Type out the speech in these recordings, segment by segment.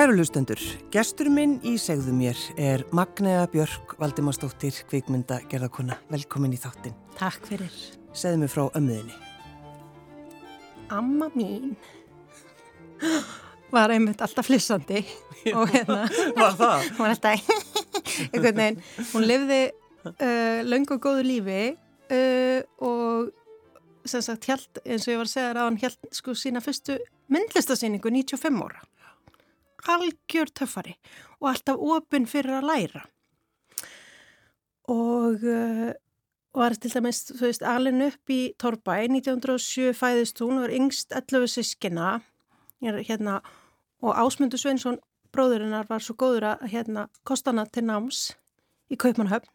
Kæru lustendur, gestur minn í segðu mér er Magnea Björk Valdimarsdóttir, kvikmynda gerðarkona. Velkomin í þáttin. Takk fyrir. Segðu mér frá ömmuðinni. Amma mín var einmitt alltaf flissandi og hérna Var það? hún var alltaf einhvern veginn, hún lifði uh, löngu og góðu lífi uh, og sem sagt held, eins og ég var að segja það á hann held sko sína fyrstu myndlistasýningu 95 ára algjör töffari og alltaf opinn fyrir að læra. Og uh, var til dæmis, þú veist, alin upp í Torbæ, 1907 fæðist hún og er yngst 11 sískina hérna, og Ásmundur Sveinsson bróðurinnar var svo góður að hérna, kostana til náms í Kaupmannhöfn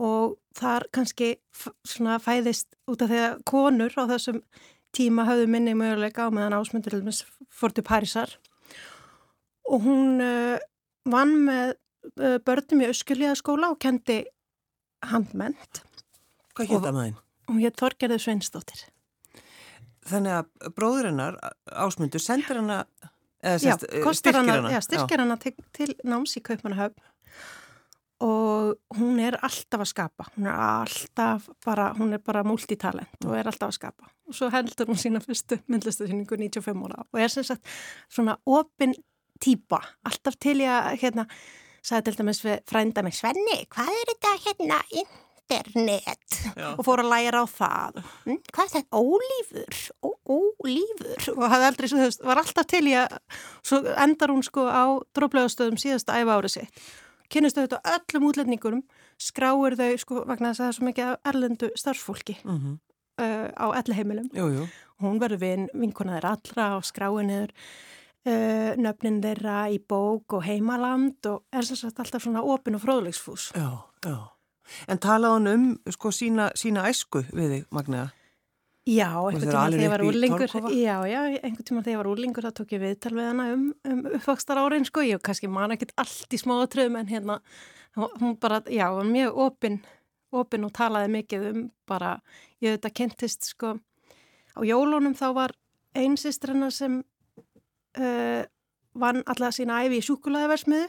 og þar kannski fæðist út af því að konur á þessum tíma hafðu minni möguleika á meðan Ásmundur fór til Parísar og hún uh, vann með uh, börnum í öskulíðaskóla og kendi handment Hvað hétta maður? Hún hétt Þorgerður Sveinsdóttir. Þannig að bróðurinnar, ásmundur, sendir hana, eða styrkir hana? Já, styrkir hana til, til náms í Kaupmannahöfn og hún er alltaf að skapa. Hún er alltaf bara, hún er bara multitalent og er alltaf að skapa. Og svo heldur hún sína fyrstu myndlistasýningu 95 ára og er sem sagt svona opin týpa, alltaf til ég að, hérna, sagði til dæmis frænda mig, Svenni, hvað er þetta hérna internet? Já. og fór að læra á það. Hm, hvað er þetta? Ólífur? Ó, ólífur? Og hafði aldrei, svo, var alltaf til í að svo endar hún sko á dróplegastöðum síðasta æfa árið sitt. Kynist þau þetta öllum útlendingurum skráir þau sko vegna þess að það er svo mikið erlendu starffólki mm -hmm. uh, á elliheimilum. Hún verður vin, vinkona þeirra allra og skráir niður uh, nöfnin þeirra í bók og heimaland og er sagt alltaf svona opin og fróðlegsfús Já, já. En talaði hann um sko sína, sína æsku við þig, Magna? Já, einhvern tíma þegar ég var úrlingur Já, já, einhvern tíma þegar ég var úrlingur þá tók ég viðtal við hana um, um uppvakstar árin sko, ég kannski man ekki allt í smáatröðum en hérna hún bara, já, hún var mjög opinn opinn og talaði mikið um bara, ég veit að kentist sko á jólunum þá var einsistur hennar sem uh, vann alltaf sína æfi í sjúkulæðiversmiðu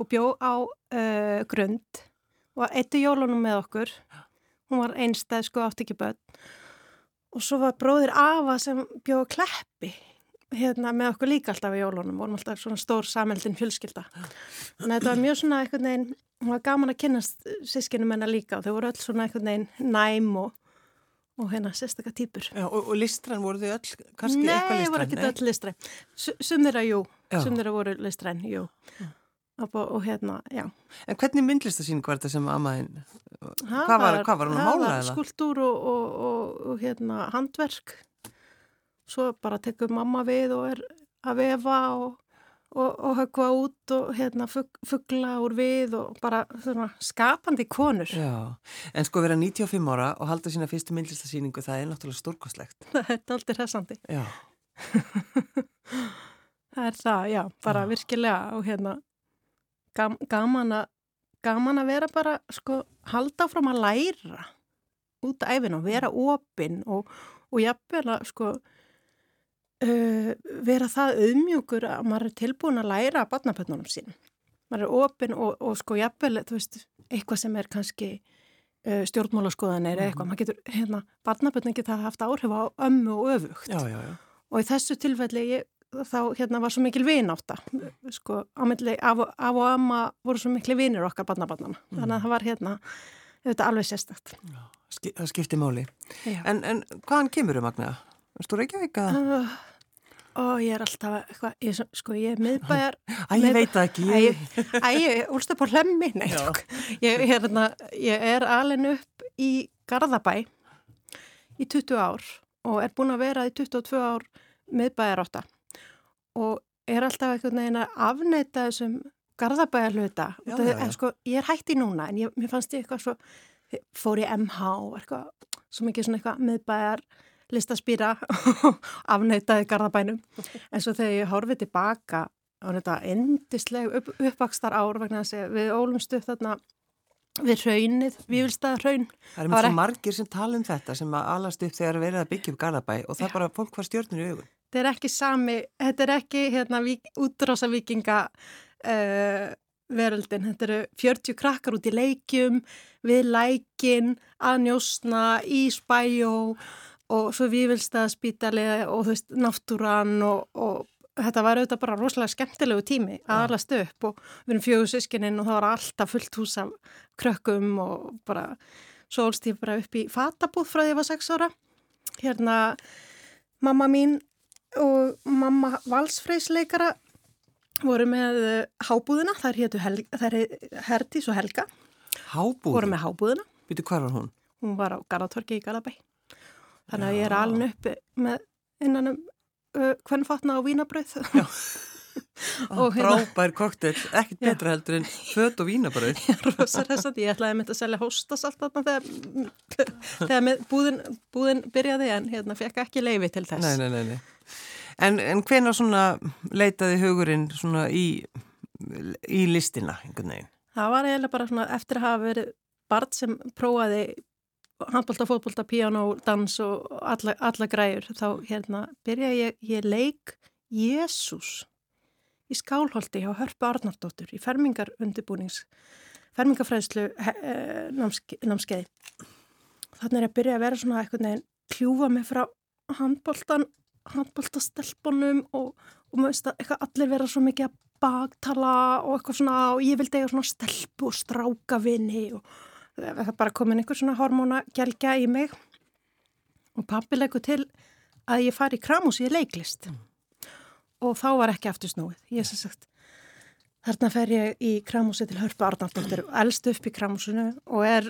og bjó á uh, grund og eittu jólunum með okkur. Hún var einstæð sko átt ekki börn. Og svo var bróðir Ava sem bjóð kleppi hérna með okkur líka alltaf í jólunum. Vorum alltaf svona stór sameldin fjölskylda. Þannig að þetta var mjög svona eitthvað neginn hún var gaman að kynast sískinum hennar líka og þau voru öll svona eitthvað neginn næm og, og hérna sérstaklega týpur. Já, og, og listræn voru þau öll kannski Nei, eitthvað listræn? Nei, voru ekki öll listræn. Sumnir að jú, sumnir að voru listræn, jú. Já. Og, og hérna, já. En hvernig myndlistasýning var þetta sem amaðin, hvað var, hvað var hún að mála eða? Skuldur og, og, og hérna handverk, svo bara tekur mamma við og er að vefa og högva út og hérna fuggla úr við og bara svona, skapandi konur. Já, en sko vera 95 ára og halda sína fyrstu myndlistasýningu, það er náttúrulega stórkoslegt. Það er aldrei hressandi. Já. það er það, já, bara já. virkilega og hérna gam, gaman, a, gaman að vera bara sko halda fram að læra út af æfin og vera opinn og, og jafnvel að sko uh, vera það auðmjúkur að maður er tilbúin að læra að barnapötnunum sín. Maður er opinn og, og sko jafnvel, þú veist, eitthvað sem er kannski uh, stjórnmálaskoðan eða eitthvað, maður getur, hérna, barnapötnum geta haft áhrif á ömmu og öfugt. Já, já, já. Og í þessu tilfelli ég þá hérna var svo mikil vináta sko, ámyndli af, af og amma voru svo mikil vinir okkar barnabarnana mm. þannig að það var hérna þetta alveg sérstakt Já, Það skipti máli en, en hvaðan kemur þau Magna? Þú Reykjavík að? Uh, ó, ég er alltaf eitthvað, ég, sko ég er miðbæjar. Æ, ég veit það ekki. Æ, ég úlst upp á hlemmi. Nei, sko, ég, hérna, ég er alveg upp í Garðabæ í 20 ár og er búin að vera í 22 ár miðbæjar átta og er alltaf einhvern veginn að afneita þessum garðabæjar hluta. Já, já, já. Sko, ég er hætti núna en ég, mér fannst ég eitthvað svo, fór í MH og eitthvað, svo mikið svona eitthvað miðbæjar listaspýra og afneitaði garðabænum. En svo þegar ég horfið tilbaka á þetta endisleg upp, uppvakstar ár vegna þess að við ólumstu þarna við raunnið, við vilstaða raun. Það er mjög margir sem tala um þetta sem að alast upp þegar verið að byggja upp garðabæ og það er bara fólk hvað stjórnir í augun. þetta er ekki sami, þetta er ekki hérna, útrása vikinga uh, veröldin, þetta eru 40 krakkar út í leikjum, við lækin, að njósna, í spæjó og svo vývilstaðspítalið og þú veist, náttúran og, og þetta var auðvitað bara rosalega skemmtilegu tími að alast upp og við erum fjögur sískininn og það var alltaf fullt hús af krökkum og bara svo ólst ég bara upp í fatabúð frá því að ég var 6 ára. Hérna mamma mín og mamma valsfreysleikara voru með eh, hábúðina, þær héttu Herdís og Helga. Hábúðina? Voru með hábúðina. Býtu hvar var hún? Hún var á Garðatorki í Garðabæ Þannig að ég er alveg uppi með innan um uh, hvern fatna á vínabröð Já. Og hérna, frábær koktel, ekkert betra heldur en fött og vínabröð ég ætlaði að mynda að selja hóstas allt þarna þegar, þegar búðin, búðin byrjaði en hérna fekk ekki leiði til þess. Nei, nei, nei, En, en hvena svona leitaði hugurinn svona í, í listina einhvern veginn? Það var eiginlega bara svona eftir að hafa verið barn sem prófaði handbólta, fótbólta, piano, dans og alla, alla græur þá hérna byrjaði ég, ég leik Jésús í skálholti hjá Hörpu Arnardóttur í fermingar undirbúnings fermingarfræðslu eh, námske, námskeiði. Þannig er að byrja að vera svona eitthvað neginn kljúfa mig frá handbóltan handbóltastelpunum og, og maður veist að eitthvað allir vera svo mikið að bagtala og eitthvað svona og ég vildi eitthvað svona stelpu og stráka vini og það bara komin einhver svona hormóna gelgja í mig. Og pappi leggur til að ég fari í kramus í leiklist. Mm. Og þá var ekki aftur snúið. Ég sem sagt, þarna fer ég í kramúsi til Hörpu Arnaldóttir, elst upp í kramúsinu og er,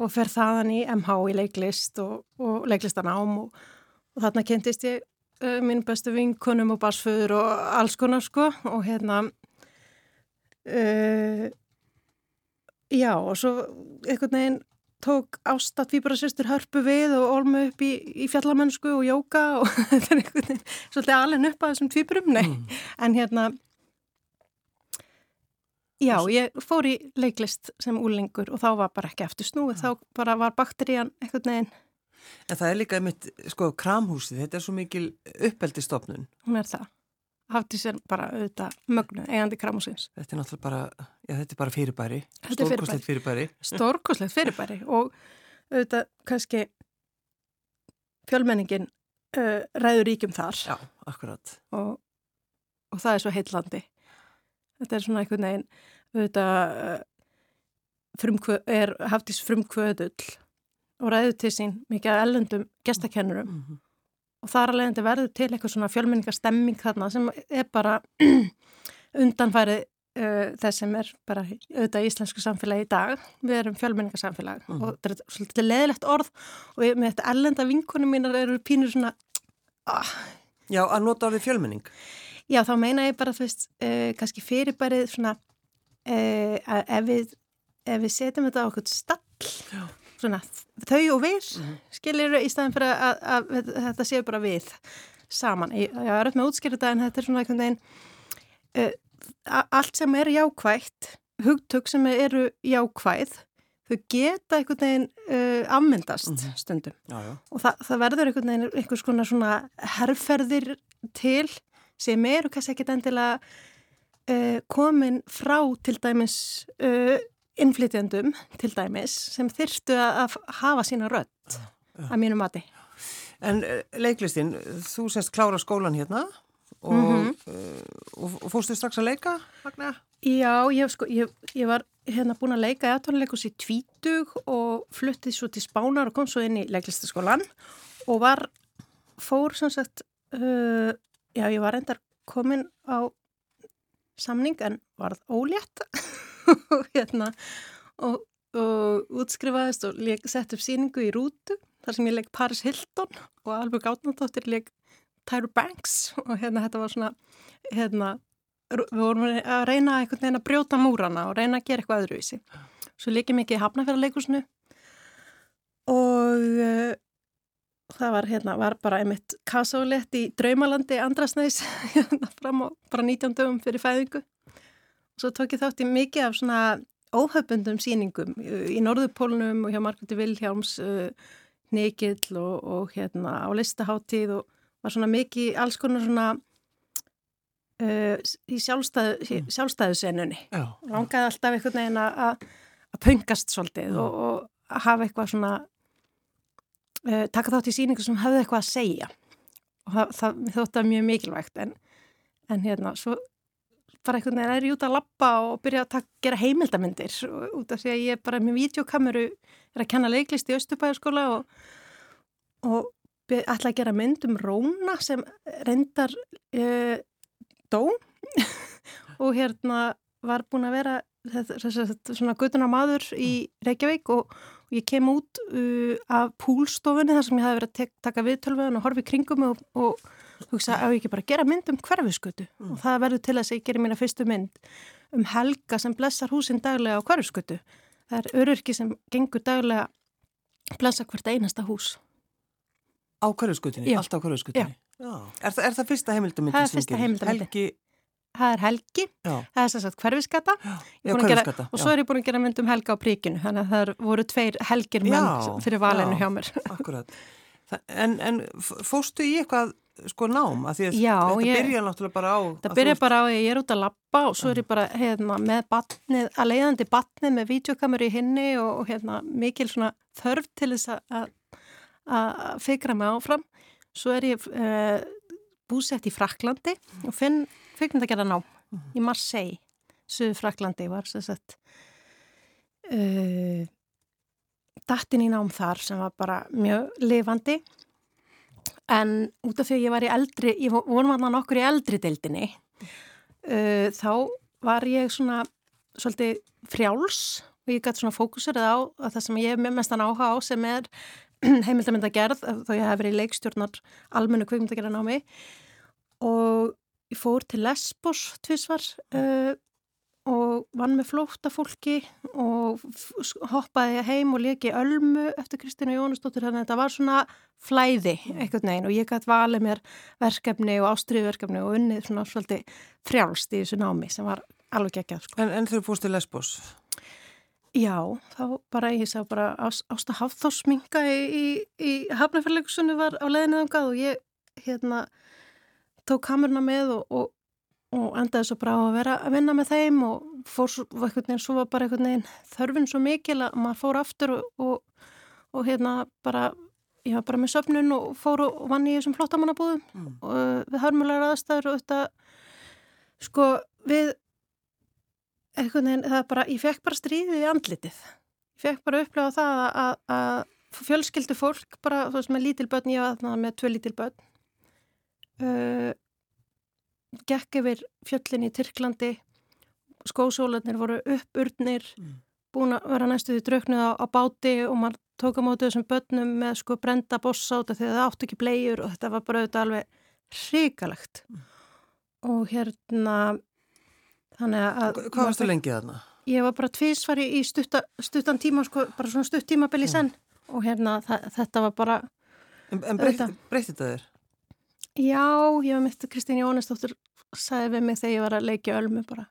og fer þaðan í MH í leiklist og, og leiklistanám og, og þarna kentist ég uh, mín bestu vinkunum og barsföður og alls konar sko. Og hérna uh, já og svo einhvern veginn tók bara sýstur hörpu við og olmu upp í, í fjallamönsku og jóka og þetta er einhvern veginn svolítið alveg upp að þessum tvíburum, nei. Mm. en hérna já, ég fór í leiklist sem úlingur og þá var bara ekki eftir snúið, þá bara var bakterían einhvern veginn En það er líka einmitt, sko, kramhúsið, þetta er svo mikil uppeldistofnun Hún er það hafði sér bara auðvitað mögnu eigandi kramúsins. Þetta er náttúrulega bara, já þetta er bara fyrirbæri, stórkoslegt fyrirbæri. Stórkoslegt fyrirbæri og auðvitað kannski fjölmenningin uh, ræður ríkjum þar. Já, akkurat. Og, og það er svo heitlandi. Þetta er svona einhvern veginn, auðvitað frumkvö, er hafðis frumkvöðull og ræður til sín mikið að ellendum gestakennurum. Mm -hmm og þar alveg þetta verður til eitthvað svona fjölmenningastemming þarna sem er bara undanfærið uh, þess sem er bara auðvitað í íslensku samfélagi í dag. Við erum fjölmenningasamfélag mm. og þetta er svolítið leðilegt orð og ég, með þetta ellenda vinkunum mínar eru pínur svona ah. Já, að nota orðið fjölmenning? Já, þá meina ég bara þú veist, uh, kannski fyrirbærið svona uh, að ef við, ef við setjum þetta á okkur stall Já svona, þau og við mm -hmm. skilir í staðin fyrir að, að, að, að þetta séu bara við saman. Ég, er öll með útskýrið þetta en þetta er svona einhvern veginn uh, allt sem er jákvægt hugtök sem eru jákvæð þau geta einhvern veginn uh, afmyndast mm -hmm. stundum já, já. og það, það verður einhvern veginn einhvers konar svona herrferðir til sem eru kannski ekkit endilega uh, komin frá til dæmis innflytjandum til dæmis sem þyrstu að hafa sína rött að mínu mati. En eh, leiklistinn, þú semst klára skólan hérna og, mm -hmm. og, og fórstu strax að leika, Magna? Já, ég, sko, ég, ég var hérna búin að leika í aðtónuleikus í tvítug og fluttið svo til Spánar og kom svo inn í leiklistaskólan og var, fór sem sagt, uh, já ég var endar komin á samning en varð ólétt og hérna og, og útskrifaðist og sett upp síningu í rútu þar sem ég legg Paris Hilton og Albjörg Átnardóttir legg Tyra Banks og hérna þetta var svona hérna við vorum að reyna einhvern veginn að brjóta múrana og reyna að gera eitthvað öðruvísi. Svo líkið mikið hafnafjörðarleikusinu og uh, það var hérna, var bara einmitt kasálegt í Draumalandi Andrasnæs hérna fram á bara 19 dögum fyrir fæðingu Svo tók ég þátt í mikið af svona óhaugbundum síningum í Norðupólnum og hjá Margreði Vilhjáms uh, Nikill og, og hérna á listaháttíð og, var svona mikið alls konar svona uh, í sjálfstæðu, Mm. sjálfstæðu senunni. Já. Langaði alltaf einhvern veginn að, að að pöngast svolítið Mm. og, og að hafa eitthvað svona uh, taka þátt í síningu sem hefði eitthvað að segja og það, það mér þótti það mjög mikilvægt en, en hérna svo bara einhvern veginn er ég út að lappa og byrja að taka, gera heimildamindir út af því að ég er bara með videokameru er að kenna leiklist í Östubæðarskóla og, og ætla að gera mynd um Róna sem reyndar uh, dó. Og hérna var búin að vera svona guttuna maður í Reykjavík og, og ég kem út uh, af púlstofunni þar sem ég hafi verið að taka viðtölvöðun og horfi í kringum og, og hugsa að ég ekki bara gera mynd um hverfiskötu Mm. og það verður til að ég gerir mína fyrstu mynd um Helga sem blessar húsin daglega á hverfiskötu. Það er öryrki sem gengur daglega blessa hvert einasta hús. Á hverjuskutinni, Já. allt á hverjuskutinni. Já. Er, það, er það fyrsta heimildamindin Það er fyrsta gerir? heimildarmyndin. Helgi, Það er Helgi, já, það er sagt hverfiskata já, er að og svo er ég búin að gera mynd um Helga á príkinu þannig að það voru tveir Helgir menn Já, fyrir valinu já. hjá mér. Akkurat. En, en f- fórstu í eitthvað sko nám? Að því að Já, þetta ég- byrja náttúrulega bara á... Það að byrja þú- bara á að ég er út að lappa og svo er ég bara hérna, með batnið, að leiðandi batnið með videokameru í hinni og, og hérna, mikil svona þörf til þess að- að að fikra mig áfram. Svo er ég uh, búsett í Fraklandi og finn kvikmyndagerða nám í Marseille, Suður Fraklandi var sem sagt uh, dattin í nám þar sem var bara mjög lifandi en út af því að ég var í eldri, ég vonum að hann okkur í eldri deildinni uh, þá var ég svona svolítið frjáls og ég gæti svona fókusur á að það sem ég með mestan áhuga á sem er heimildamindagerð þó ég hef verið í leikstjórnar almennu kveikmyndagerðan á mig og ég fór til Lesbos tvísvar uh, og vann með flóta fólki og hoppaði heim og leki ölmu eftir Kristina Jónasdóttir þannig að þetta var svona flæði einhvern veginn og ég gæti valið mér verkefni og ástriðverkefni og unnið svona svolítið frjálst í þessu námi sem var alveg ekki að sko. En, en þau fórst til Lesbos? Já, þá bara ég sá bara Ás- Ásta Hafþórsminga í, í, í Hafnarfjörleikusinu var á leiðinu þangað og ég hérna tók kameruna með og, og, og endaði svo bara á að vera að vinna með þeim og fór einhvern veginn, svo var bara einhvern veginn þörfin svo mikil að maður fór aftur og, og, og hérna bara, ég var bara með söfnun og fór og vann í þessum flottamannabúðum Mm. og við hörmulegar aðstæður og þetta, sko, við einhvern veginn, það bara, ég fekk bara stríðið í andlitið. Ég fekk bara að upplefa það að, að, að fjölskyldu fólk, bara, þú veist, með lítil börn, ég var þarna með tvö lítil börn, uh, gekk yfir fjöllin í Tyrklandi, skósólanir voru uppurnir, Mm. búin að vera næstuði drauknuð á, á báti og maður tók á móti þessum börnum með sko brenda því að það áttu ekki bleiur og þetta var bara auðvitað alveg hrikalegt. Og hérna, þannig að... Hva- Hvað varstu lengið þarna? Ég var bara tvísvari í stutta, stuttan tíma, sko, bara svona stutt tímabil í senn og hérna þa- þetta var bara, En, en breytti þetta þér? Já, ég var mitt Kristín Jónesdóttir sagði við mig þegar ég var að leikja ölmu bara,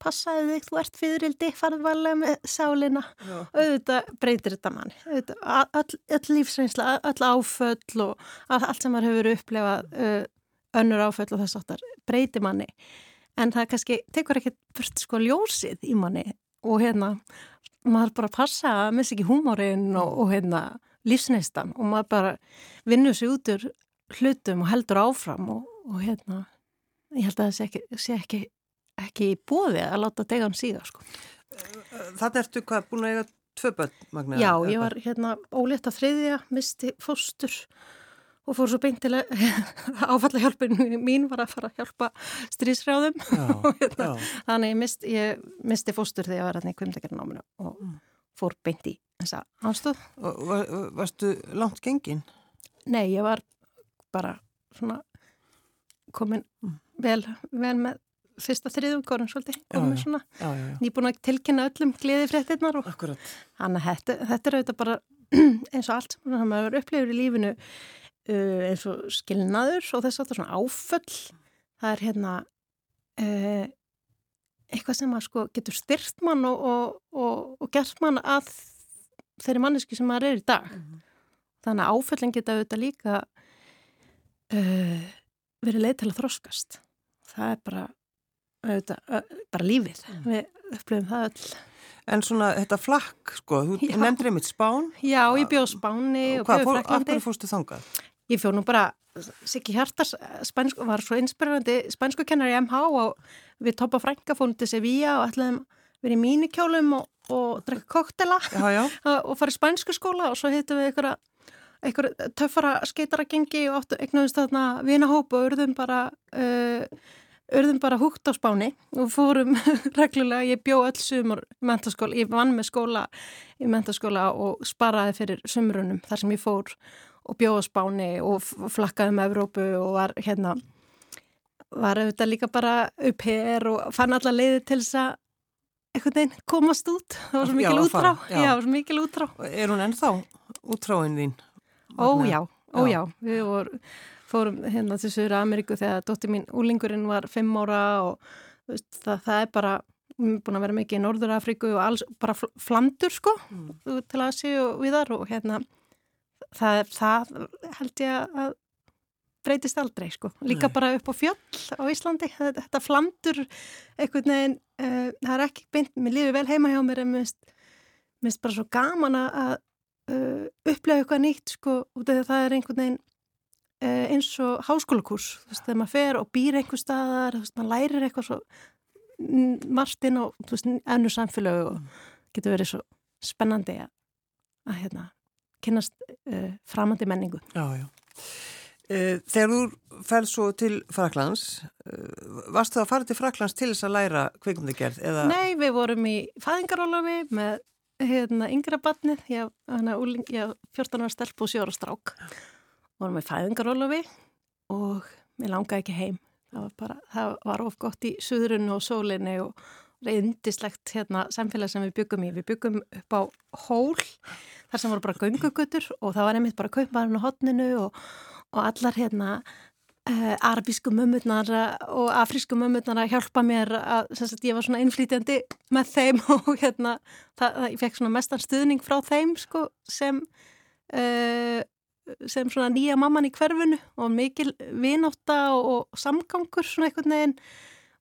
passaði þig, þú ert fyririldi, farð varlega með sálina. Já. auðvitað breytir þetta manni. All, all lífsreynsla, all áföll og all, allt sem maður hefur upplefað uh, önnur áföll og þess aftar breytir manni. En það kannski tekur ekki fyrst sko ljósið í manni og hérna maður bara passa að missa ekki húmórin og, og hérna lífsneistan og maður bara vinnur sig út úr hlutum og heldur áfram og, og hérna ég held að það sé ekki, sé ekki, ekki í bóði að láta degan síða sko. Þetta ertu hvað, búin að eiga tvö börn, Magna? Já, ég var hérna ólétt að þriðja, misti fóstur og fór svo beint til að áfallahjálpin mín var að fara að hjálpa strísrjáðum Já, og hérna, þannig ég, mist, ég misti fóstur þegar ég var hérna í kvimdagernáminu og Mm. fór beint í þessa ástöð. Og var, varstu langt gengin? Nei, ég var bara svona komin Mm. vel, vel með fyrsta þriðugórun svolítið, komin já. svona Já, já, nýbúin að tilkynna öllum gleðifréttinnar og Akkurat. Þannig að þetta, þetta er auðvitað bara eins og allt sem maður upplifur í lífinu uh, eins og skilnaður og þess að svona áföll það er hérna uh, eitthvað sem að sko getur styrt mann og, og, og, og gert mann að þeirri manneski sem maður er í dag. Mhm. Þannig að áföllin geta auðvitað líka uh, verið leið til að þroskast. Það er bara, auðvitað, bara lífið. Mm. Við upplifum það öll. En svona þetta flakk, sko, þú Já. nefndir einmitt spán. Já, ég bjóð spáni og, og bjóð flaklandi. Hvað fórstu þangað? Ég fjóð nú bara, Siggi Hjartas spænsku, var svo inspirerandi spænsku kennar í MH og við topa frænka fórum til Sevilla og ætlaðum verið í mínikjólum og, og drekka koktela og fara í spænsku skóla og svo hittum við einhverja einhver töffara skeitaragengi og áttu eignast þarna vinahóp og urðum bara uh, urðum bara húgt á spáni og fórum reglulega, ég bjó öll sumur mentaskóla, ég vann með skóla í mentaskóla og sparaði fyrir sumrunum þar sem ég fór og bjó á spáni og flakkaði með Evrópu og var hérna var auðvitað líka bara upp hér og fann alla leiði til þess að einhvern veginn komast út það var svo mikil útrá já. Já, svo mikil útrá Er hún ennþá útráinn þín? Ó já, ó já, við vor, fórum hérna til Söður Ameríku þegar dóttir mín úlingurinn var fimm ára og veist, það, það er bara, búin að vera mikið í Norður Afríku og alls bara flandur sko mm. til að séu við þar og hérna það, það held ég að breytist aldrei sko, líka Nei. bara upp á fjöll á Íslandi, þetta, þetta flandur einhvern veginn, uh, það er ekki beint, mér lífi vel heima hjá mér en mér finnst bara svo gaman að upplega eitthvað nýtt sko út af því að það er einhvern veginn uh, eins og háskólakurs þú veist, þegar maður fer og býr einhver staðar þú veist, maður lærir eitthvað svo margt inn á, þú veist, ennu samfélögu og getur verið svo spennandi að, að hérna kynast uh, framandi menningu. Já, já. Þegar þú færð svo til Fraklands, varstu það að fara til Fraklands til þess að læra kvikmyndagerð? Nei, við vorum í fæðingarólafi með hérna yngra barnið, ég haf 14 ára stelp og 7 ára strák. Vorum við fæðingarólofi og mér langaði ekki heim. Það var, bara, það var of gott í suðrunnu og sólinni og reyndislegt hérna, samfélag sem við byggum í. Við byggum upp á hól þar sem voru bara göngugötur og það var einmitt bara kaupvarinn á hotninu og, og allar hérna Uh, arabísku mömmurnar og afrísku mömmurnar að hjálpa mér að sagt, ég var svona innflýtjandi með þeim og hérna það, það, ég fekk svona mestan stuðning frá þeim sko, sem uh, sem svona nýja mamman í hverfunu og mikil vináta og, og samgangur svona einhvern veginn.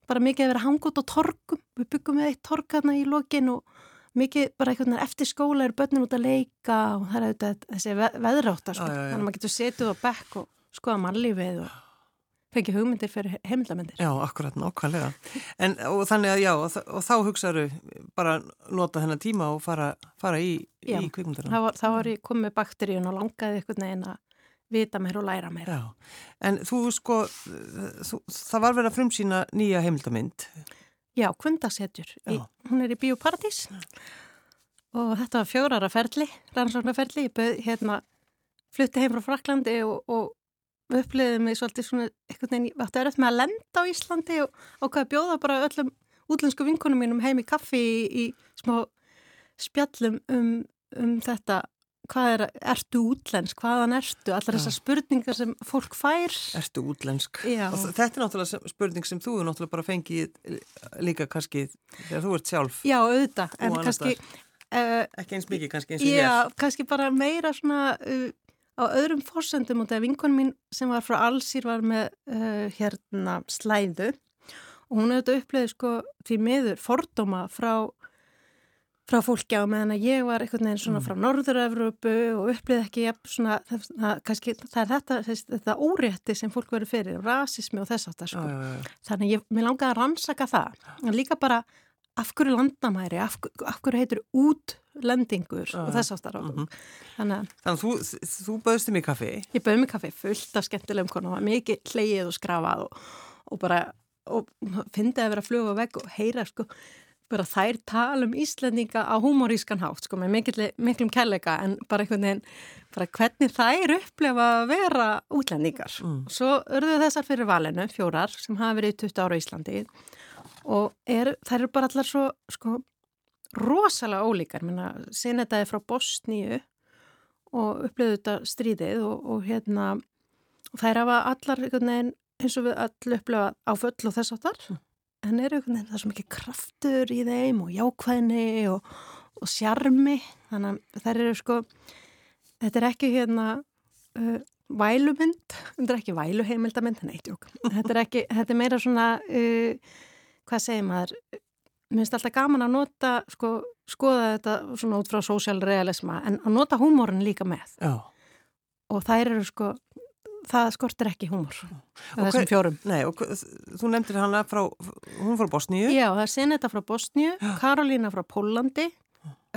Bara mikið að vera hangut og torgum. Við byggum við eitt torg hérna í lokin og mikið bara einhvern veginn eftir skóla er börnun út að leika og það er auðvitað þessi veðráttar sko, þannig að maður getur setið á bekk og skoða mannlífið og fengi hugmyndir fyrir heimildamindir. Já, akkurat, nokkvæmlega. En og þannig að já, og, og þá hugsaðu bara nota þennan tíma og fara, fara í, í kvikmyndirna. Já, þá var ég komið bakteríun og langaði einhvern veginn að vita mér og læra mér. Já, en þú sko, þú, það var verið að frumsýna nýja heimildamind. Já, Kvundasetjur. Hún er í Bíóparadís og þetta var fjórara ferli, rannsóknarferli. Ég bauð hérna, flutti heim frá Fraklandi og, og við uppliðum mig svolítið svona eitthvað nefn, við áttu eröft með að lenda á Íslandi og ákvaði bjóða bara öllum útlensku vinkunum mínum heim í kaffi í, í smá spjallum um, um þetta. Hvað er, ertu útlensk, hvaðan ertu? Allar þessar spurningar sem fólk fær. Ertu útlensk? Þetta er náttúrulega spurning sem þú náttúrulega bara fengið líka kannski þegar þú ert sjálf Já, auðvitað, en kannski uh, ekki eins mikið kannski eins og ég Já, kannski bara meira svona uh, á öðrum fórsendum og það er vinkonum mín sem var frá Allsýr var með uh, hérna slæðu og hún hefði upplegið sko því miður fordóma frá, frá fólki á meðan að ég var einhvern veginn svona mm. frá Norður-Evropu og upplegið ekki svona, það, kannski, það er þetta, þessi, þetta órétti sem fólk verið fyrir, rasismi og þess aftar sko. Þannig ég, mér langaði að rannsaka það, en líka bara af hverju landamæri, af, af hverju heitur útlendingur uh, og þess aftar uh -huh. þannig að Þannig þú, þú bauðst mér kaffi? Ég bauð mér kaffi fullt af skemmtilegum konum. Mikið hleyið og skrafað og, og bara, og fyndið að vera að fluga veg og heyra sko bara þær tala um Íslandinga á humorískan hátt sko með mikil, miklum kellega en bara einhvern veginn bara hvernig þær upplefa að vera útlendingar. Mm. svo örðu þessar fyrir valinu, fjórar sem hafa verið 20 ára í Íslandi og er, þær eru bara allar svo sko, rosalega ólíkar sen þetta er frá Bosníu og upplöðu þetta stríðið og, og hérna og þær hafa allar veginn, eins og við allir upplöfa áföll og þess áttar mm. en eru það er svo mikið kraftur í þeim og jákvæðni og, og sjarmi þannig að þær eru sko þetta er ekki hérna uh, vælumynd, þetta er ekki tjók. Þetta er ekki, þetta er meira svona, uh, hvað segir maður, mér finnst alltaf gaman að nota, sko, skoða þetta svona út frá sósjálrealisma, en að nota húmórin líka með. Já. Og þær eru sko, það skortir ekki húmór þessum hver, fjórum. Nei, og þú nefndir hana frá, hún frá Bosníu? Já, það er Sinetta frá Bosníu, Karolína frá Pólandi,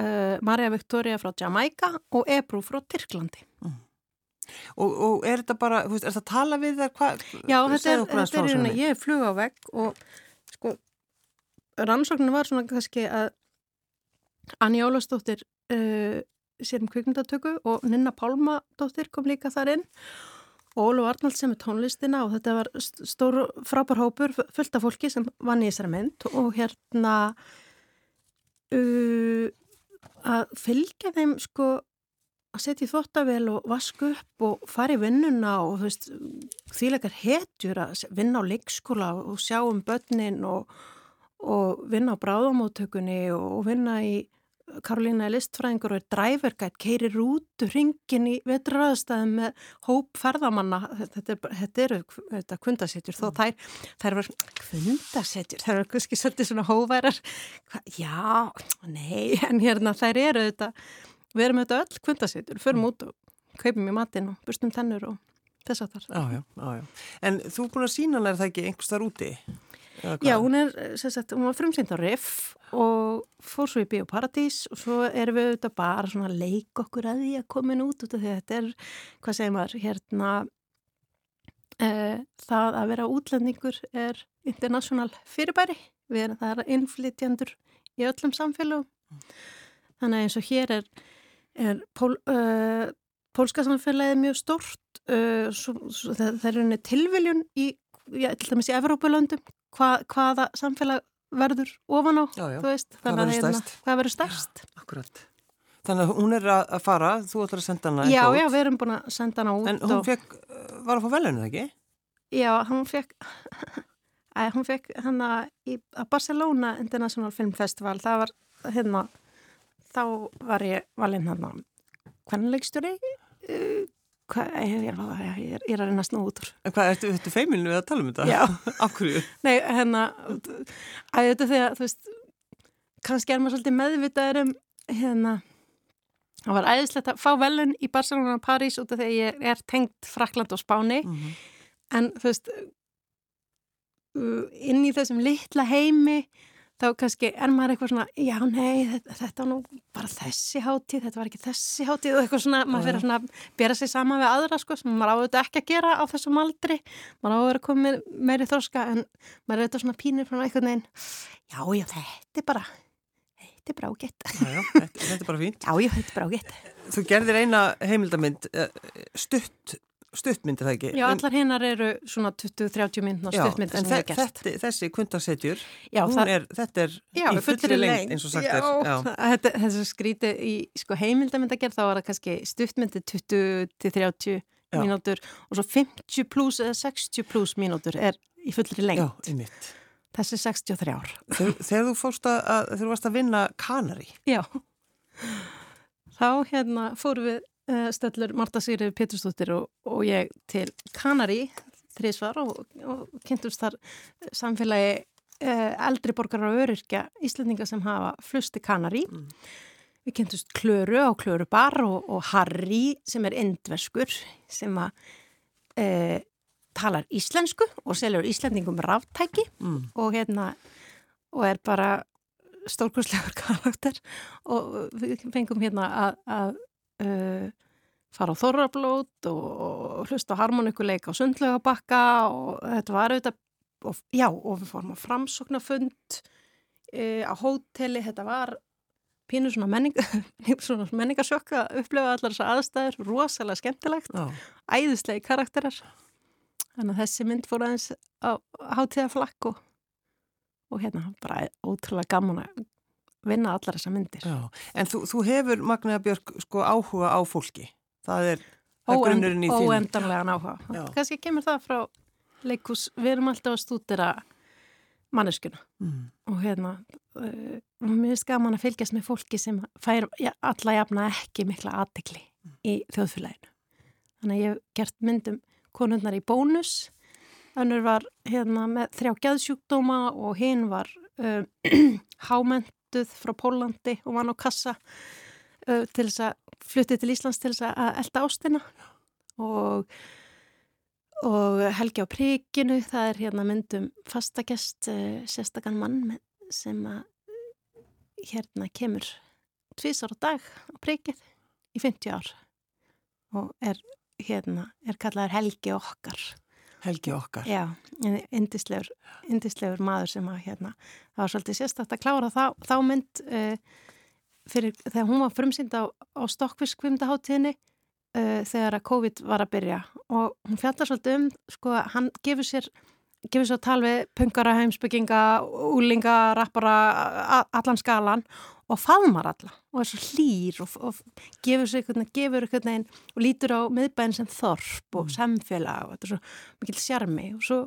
uh, Marja Victoria frá Jamaica og Ebru frá Tyrklandi. Mm. Og, og er þetta bara, þú veist, er þetta að tala við þar? Hva, Já, þetta er, þetta er ég er flug á vegg og sko, rannsókninu var svona kannski að Anni Ólastóttir uh, sér um kvikmyndatöku og Ninna Pálmadóttir kom líka þar inn og Ólu Arnald sem er tónlistina og þetta var stór frábær hópur fullt af fólki sem vann í þessari mynd og hérna uh, að fylgja þeim sko að setja í þvóttavel og vasku upp og fara í vinnuna og þú veist þýleikar hetjur að vinna á leikskóla og sjá um börnin og, og vinna á bráðamóttökunni og vinna í Karolína er listfræðingur og er drævergætt, keirir út ringin í vetraðstæðum með hóp ferðamanna, þetta, þetta eru þetta kundasetjur, þó þær þær var kundasetjur, þær eru kannski svolítið svona hóværar. Já, nei, en hérna þær eru þetta við erum auðvitað öll kvöndasettur, förum mm. út og kaupum í matinn og burstum tennur og þess að já, já. En þú er búin að sína hana er það ekki einhvers þar úti? Já, hún er, sagt, hún var frumsýnd á Riff og fór svo í Bíóparadís og svo erum við auðvitað bara svona að leika okkur að því að komin út út af því að þetta er, hvað segir maður, hérna e, það að vera útlendingur er international fyrirbæri, við erum það að innflytjandur í öllum samfélagum. Mm. Þannig að eins og hér er er pól, uh, pólska samfélagið mjög stort uh, svo, svo, það, það er unni tilviljun í, já, til dæmis í Evrópulöndum hva, hvaða samfélag verður ofan á, já, já. þú veist hvað verður hérna, stærst, hvað verður stærst. Akkurat Þannig að hún er að fara, þú ætlar að senda hana Já, já, við erum búin að senda hana út En hún og... fekk, var að fá velinu, ekki? Já, hún fekk hún fekk hana í Barcelona International Film Festival það var hérna þá var ég valinn hann á hvernleikstjóri uh, ég, er að reyna að snú út úr hvað, ertu, ertu feimilinu við að tala um þetta? Já Akkurju? Nei, hérna að þetta þegar, þú veist kannski er maður svolítið meðvitaður um hérna það var æðislegt að fá velun í Barcelona og París út af því að ég er tengt Frakland og Spáni mm -hmm. en þú veist inn í þessum litla heimi þá kannski er maður eitthvað svona, já nei, þetta, þetta nú bara þessi hátíð, þetta var ekki þessi hátíð og eitthvað svona, maður fyrir að bera sig sama við aðra sko, sem maður áður ekki að gera á þessum aldri, maður áður að koma meiri þróska en maður er þetta svona pínir frá eitthvað neginn, já já, þetta er bara, þetta er bara ágætt. Þetta er bara fínt. Já, já, þetta er bara ágætt. Þú gerðir eina heimildamind eh, stutt stuttmyndir það ekki? Já, allar hinnar eru svona 20-30 myndna stuttmyndir sem það er gert. Þetta, þessi kundarsetjur, þetta er já, í fullri lengt eins og sagt er. Já, þetta, þessu skríti í sko, heimildamöndagerð þá var það kannski stuttmyndir 20-30 mínútur og svo 50 pluss eða 60 pluss mínútur er í fullri lengt. Já, einmitt. Þessi 63 ár. Þegar, þegar þú fórst að, þegar þú varst að vinna kanari. Já. Þá hérna fóru við Stöllur Marta Sýrið Péturstóttir og, og ég til Kanari þrísvar og, og kynntumst þar samfélagi eh, eldri borgar og öryrkja Íslandinga sem hafa flusti Kanari mm. við kynntumst Klöru á Klöru bar og, og Harry sem er endverskur sem að eh, talar íslensku og selur íslendingum ráttæki mm. og hérna og er bara stórkurslegur karakter og við fengum hérna að, að uh, fara á þorrablót og hlusta harmonikuleik á sundlegabakka og þetta var auðvitað, og, já, og við fórum á framsóknarfund uh, á hóteli, þetta var pínur svona, menning, svona menningarsjökk að upplifa allar þessar aðstæður, rosalega skemmtilegt, já. æðislegi karakterar. Þannig að þessi mynd fór aðeins á hátíðaflakk og, og hérna bara ótrúlega gaman að vinna allar þessa myndir. Já, en þú, þú hefur Magnaða Björk sko áhuga á fólki. Það er, er grunnurinn í þín. Óendanlegan áhuga. Kanski kemur það frá leikús. Við erum alltaf að stúdira manneskuna mm. og hérna uh, mér finnst gaman að fylgjast með fólki sem fær ja, alla jafna ekki mikla aðtekli mm. í þjóðfélaginu. þannig að ég hef gert myndum konundnar í bónus önnur var hérna með þrjá gæðsjúkdóma og hinn var uh, hámentuð frá Pólandi og var á kassa uh, til þess að flutti til Íslands til þess að elda ástina. Og og Helgi á príkinu, það er hérna myndum fastakest uh, sérstakann mann sem að hérna kemur tvísar á dag á príkið í 50 ár og er hérna, er kallaður Helgi okkar Helgi okkar. Já, indislegur, indislegur maður sem að hérna, það var svolítið sérstakt að klára þá, þá mynd uh, fyrir þegar hún var frumsýnd á, á Stokkvískvimdaháttíðinni uh, þegar að COVID var að byrja. Og hún fjallar svolítið um, sko, hann gefur sér gefur að tala við pungara, heimsbygginga, úlinga, rappara, allan skalan og faðmar alla og er svo hlýr og, og gefur sér einhvern veginn, gefur einhvern veginn og lítur á miðbæðin sem þorp og mm. samfélag og þetta er svo mikil sjarmi og svo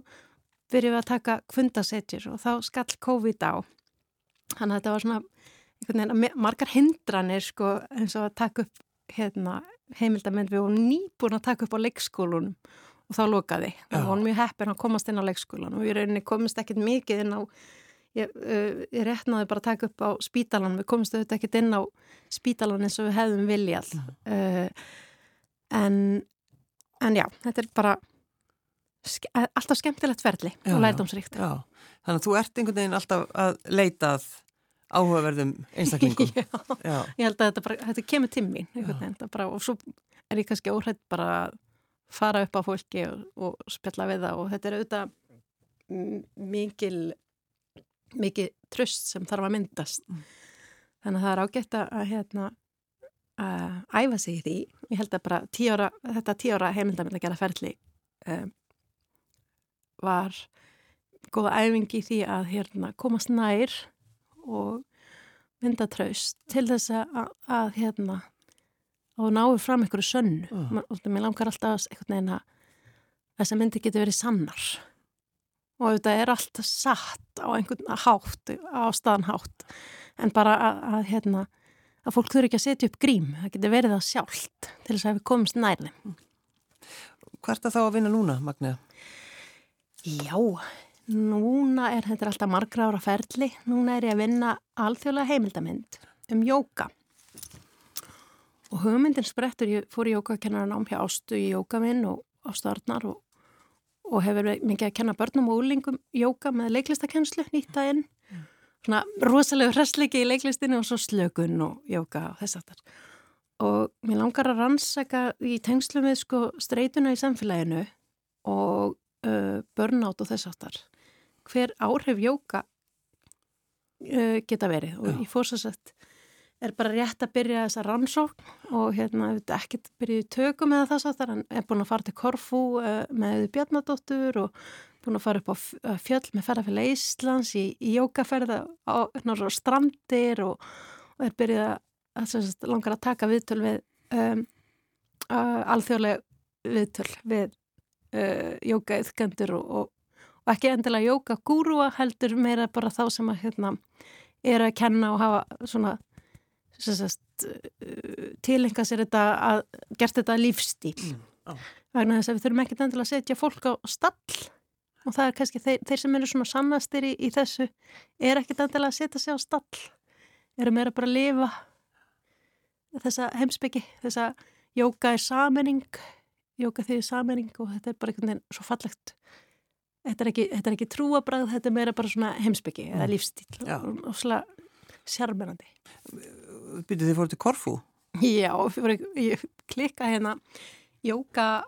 byrjum við að taka kfundasetjur og þá skall COVID á þannig að þetta var svona einhvern veginn margar hindranir sko eins og að taka upp hérna heimildamenn við vorum nýbúin að taka upp á leikskólunum og þá lokaði. Við vorum mjög heppin að komast inn á leikskólan og við rauninni komist ekkit mikið inn á, ég, uh, ég réttnaði bara að taka upp á spítalan, við komist auðvitað ekkit inn á spítalan eins og við hefðum viljað. Uh, en, en já, þetta er bara ske, alltaf skemmtilegt ferli já, og lærdomsríkt. Já, þannig að þú ert einhvern veginn alltaf að leitað áhugaverðum einstaklingum. já, já, ég held að þetta, bara, þetta kemur bara, og svo er ég kannski óhætt bara að fara upp á fólki og, og spjalla við það og þetta er auðvitað mikil mikið tröst sem þarf að myndast mm. þannig að það er ágætt að hérna að æfa sig í því ég held að bara tí ára, þetta tí ára heimildamill að gera ferli um, var góða æfingi í því að hérna komast nær og mynda tröst til þess að, að hérna og náðu fram einhverju sönnu uh. og mér langar alltaf að þess að myndi getur verið sannar og þetta er alltaf satt á einhvern hátt, á staðanhátt en bara að, að hérna að fólk þurfi ekki að setja upp grím. Það getur verið það sjálft til þess að við komumst nærði Hvert að þá að vinna núna, Magnea? Já, núna er þetta alltaf margra ára ferli. Núna er ég að vinna alþjóðlega heimildamind um jóka Og hugmyndin sprettur, ég fór í jókakennaran ám hjá Ástu í jókaminn og Ástuarnar og, og hefur mikið að kenna börnum og úlingum jóka með leiklistakennslu nýtta inn. Mm. Svona rosalega hræsleiki í leiklistinu og svo slökun og jóka og þess aftar. Og mér langar að rannsaka í tengslu með sko streytuna í samfélaginu og uh, börnátt og þess aftar. Hver áhrif jóka uh, geta verið og Já. ég fór svo sett er bara rétt að byrja þessa rannsókn og hérna ekki byrja í tökum með það sáttar en er búin að fara til Korfú uh, með Bjarnadóttur og búin að fara upp á fjöll með ferðarfélag Íslands í, í jókaferða á, á strandir og, og er byrjað að sagt, langar að taka viðtöl við um, alþjóðlega viðtöl við uh, jókaauðkendur og, og, og ekki endilega jókagúrua heldur meira bara þá sem að hérna, er að kenna og hafa svona tilenga sér þetta að gert þetta lífstíl mm, vegna þess að við þurfum ekkert endilega að setja fólk á stall. Og það er kannski þeir, þeir sem eru svona sannastir í, í þessu er ekkert endilega að setja sig á stall. Eru meira bara að lifa þessa heimsbyggi þessa jóka er samening jóka því er samening og þetta er bara einhvern veginn svo fallegt. Þetta er ekki, ekki trúabræð, þetta er meira bara svona heimsbyggi mm. eða lífstíl og, og svona sérmennandi byrjuð þið fóruð til Korfu? Já, ég klikka hérna Jóka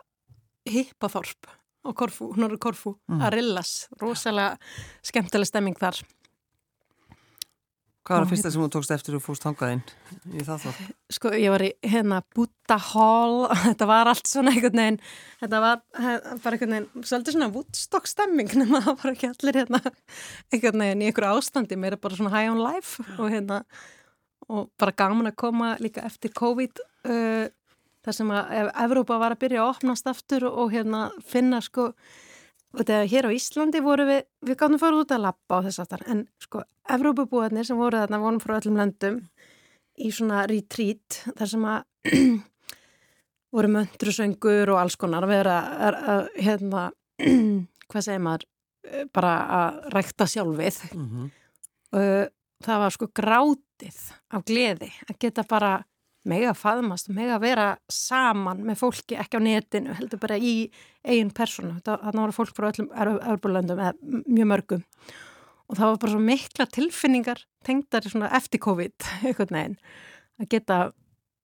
Hippaþorp á Korfu, eru Korfu mm. Arillas, rosalega skemmtileg stemming þar Hvað var það fyrsta sem þú tókst eftir og fórst hangaðinn í það þá? Sko, ég var í hérna Buddha Hall þetta var allt svona einhvern veginn þetta var bara einhvern veginn svolítið svona Woodstock stemming nema það var ekki allir hérna einhvern veginn í einhverju ástandi mér er bara svona high on life og hérna og bara gaman að koma líka eftir COVID uh, þar sem að Evrópa var að byrja að opnast aftur og, og hérna finna sko þegar hér á Íslandi voru við við gáttum að fara út að lappa á þess aftar en sko Evrópabúarnir sem voru þarna vonum frá öllum löndum í svona retreat þar sem að voru möndrusöngur og alls konar að vera að, að, hérna, hvað segir maður eh, bara að rækta sjálfið Mm -hmm. og það var sko grátið af gleði að geta bara mega faðmast, mega vera saman með fólki ekki á netinu, heldur bara í eigin persónu. Þannig voru fólk frá öllum örbulöndum eða mjög mörgum. Og það var bara svo mikla tilfinningar tengdar í svona eftir COVID einhvern veginn að geta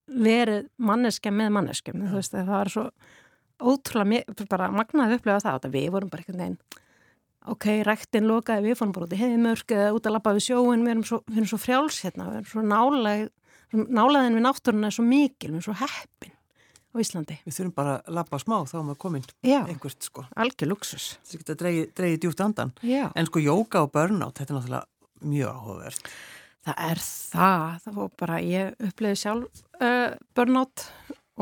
verið manneska með manneskum veist það var svo ótrúlega bara magnaði upplega það að við vorum bara einhvern veginn ok, rættin lokaði, við fórum bara út í heiðmörk eða út að lappa við sjóin, við erum svo, við erum svo frjáls hérna, við erum svo nálaðin við náttúruna er svo mikil, við erum svo heppin á Íslandi. Við þurfum bara að lappa smá þá við komin Já, einhvert sko. algjör luxus. Það geta dreigið dreigi djúpt andan. Já. En sko jóka og burnout, þetta er náttúrulega mjög áhugavert. Það er það, það var bara, ég upplöði sjálf uh, burnout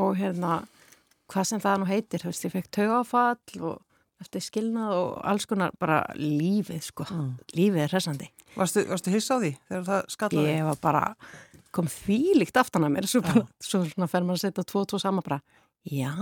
og hérna, hvað sem það nú heitir, þú veist, ég fekk taugafall og eftir skilnað og alls konar bara lífið, sko, Mm. lífið er hressandi. Varstu, varstu hiss á því þegar það skallaði? Ég var bara, kom þvílíkt aftan að mér, svo, bara, svo svona fer maður að setja tvo og tvo saman bara, já,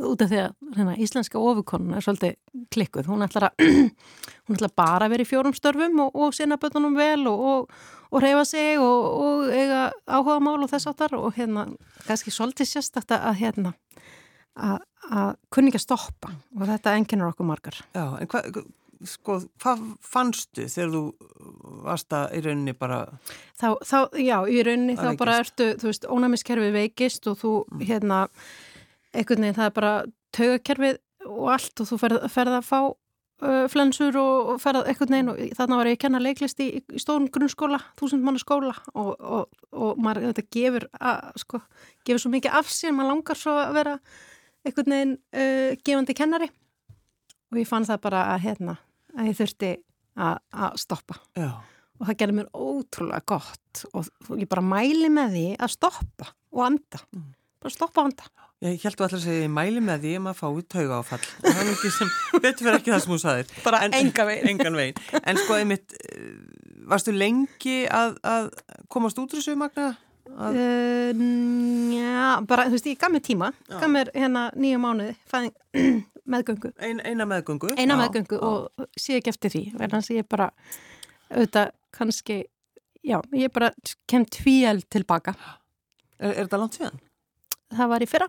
út af því að hérna, íslenska ofukonuna er svolítið klikkuð, hún ætlar að, hún ætlar bara að vera í fjórum störfum og, og sinna bötunum vel og, og, og reyfa sig og, og eiga áhuga mál og þess áttar og hérna, kannski svolítið sérstakta að hérna, að, að kunni ekki að stoppa og þetta enginnur okkur margar. Já, en hvað, sko, hvað fannstu þegar þú varst að í rauninni bara, Þá, þá, já, í rauninni þá bara ertu, þú veist, ónæmiskerfið veikist og þú, hérna, einhvern veginn það er bara taugakerfið og allt og þú ferð, ferð að fá uh, flensur og, og ferð einhvern veginn og þarna var ég að kenna leiklist í, í stórum grunnskóla, þúsund manna skóla og, og, og maður, þetta gefur, að, sko, gefur svo mikið af sér, maður langar svo að vera einhvern veginn uh, gefandi kennari og ég fann það bara að, hérna, að ég þurfti að, að stoppa já, og það gerði mér ótrúlega gott og ég bara mæli með því að stoppa og anda Mm. bara stoppa og anda ég held þú alltaf að segja, ég mæli með því að maður fái tauga áfall. Það er ekki sem, betur fyrir ekki það sem þú saðir. Bara En- engan veginn. Engan veginn. En sko, einmitt, eh, varstu lengi að, að komast út úr þessu magna? Að, uh, já, bara þú veist ég gaf mér tíma Já. gaf mér hérna nýju mánuði fæðing, meðgöngu ein, eina meðgöngu? eina Já, meðgöngu og sé ekki eftir því verðan sem ég bara auðvitað kannski já, ég bara kem tvíel tilbaka Er, er þetta langt síðan? það var í fyrra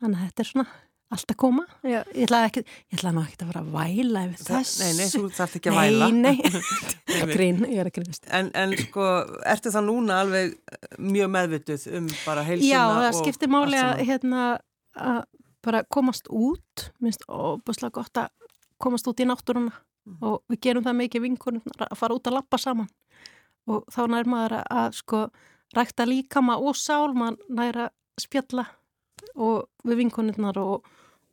þannig að þetta er svona allt að koma. Ég, ég ætlaði ekki, ég ætlaði nú ekki að fara að væla yfir Það- þessu Nei, nei, þú þarft ekki að væla. Nei, nei, grín, ég er að grínast. En, en sko, ertu það núna alveg mjög meðvituð um bara heilsuna Já, það og skiptir máli að, hérna, að bara komast út, minnst óbúslega gott að komast út í náttúruna Mm. og við gerum það mikið vinkunum að fara út að lappa saman. Og þá nær maður að, að sko rækta líkama og sál, maður nær að spjalla og við vinkunirnar og,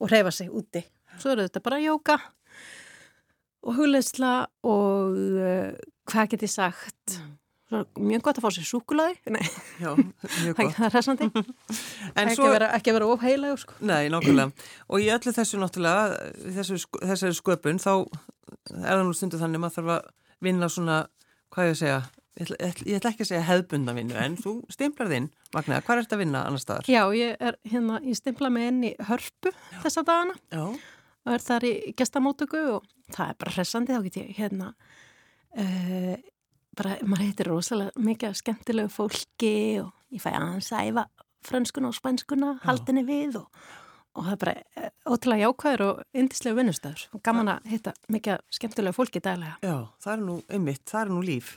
og reyfa sig úti. Svo eru þetta bara jóka og hugleysla og uh, hvað get ég sagt? Mm. Mjög gott að fá sér súkulaði, nei, Já, mjög gott. það er hressandi. En ekki, svo, vera, ekki vera ofheilagur sko. nei, nákvæmlega. Og í öllu þessu náttúrulega, þessu, þessari sköpun, þá er það nú stundu þannig að maður þarf að vinna svona, hvað ég að segja, ég ætla, ég ætla- ekki að segja hefðbunda vinnu, en þú stimplar þinn, Magnaða, hvað er þetta að vinna annar staðar? Já, ég er hérna, ég stimpla inn í hörpu þessa dagana Já, og er þar í gestamótöku og það er bara hressandi, þá get ég hérna uh, bara, maður heitir rosalega mikið skemmtilegu fólki og ég fæ aðeins að æfa frönskuna og spænskuna, haldinni við og, og það er bara eh, ótrúlega jákvæður og yndislega vinnustöður og gaman að hitta mikið skemmtilegu fólki daglega. já, það er nú einmitt, það er nú líf.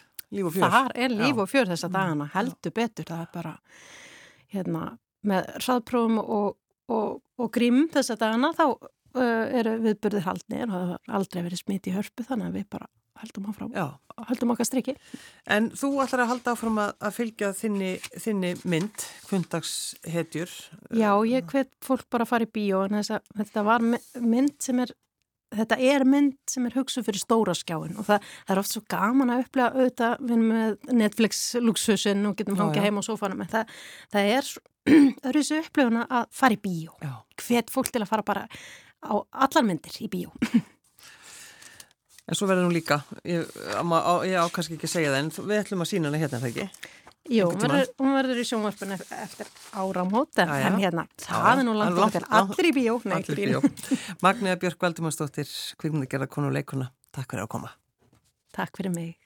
Þar er líf og fjör þessa dagana, heldur betur, það er bara hérna, með hraðprófum og, og, og grím þessa dagana þá uh, eru viðburðir haldnir og það har aldrei verið smit í hörpu þannig að við bara heldum áfram, heldum okkar strikki. en þú ætlar að halda áfram að, að fylgja þinni, þinni mynd, kvöndagshetjur. Já, ég hvet fólk bara að fara í bíó en þess að þetta var my- mynd sem er Þetta er mynd sem er hugsuð fyrir stóra skjáin og það, það er oft svo gaman að upplega auðvitað við erum með Netflix-luxusin og getum hangið já. heima á sófanum en það, það er öðru þessu upplifuna að fara í bíó. Já. hvet fólk til að fara bara á allar myndir í bíó. En svo verður nú líka, ég, á, á, ég á kannski ekki að segja það, en við ætlum að sína hana hérna, það ekki? Jú, hún verður, í sjónvarpinu eftir áramót en, Já, já. hérna, það er nú langt okkur til. langt- Allir í bíó. Allir grín. bíó. Magniða Björk Valdimarsdóttir, kvikmyndagerða konu og leikuna. Takk fyrir að koma. Takk fyrir mig.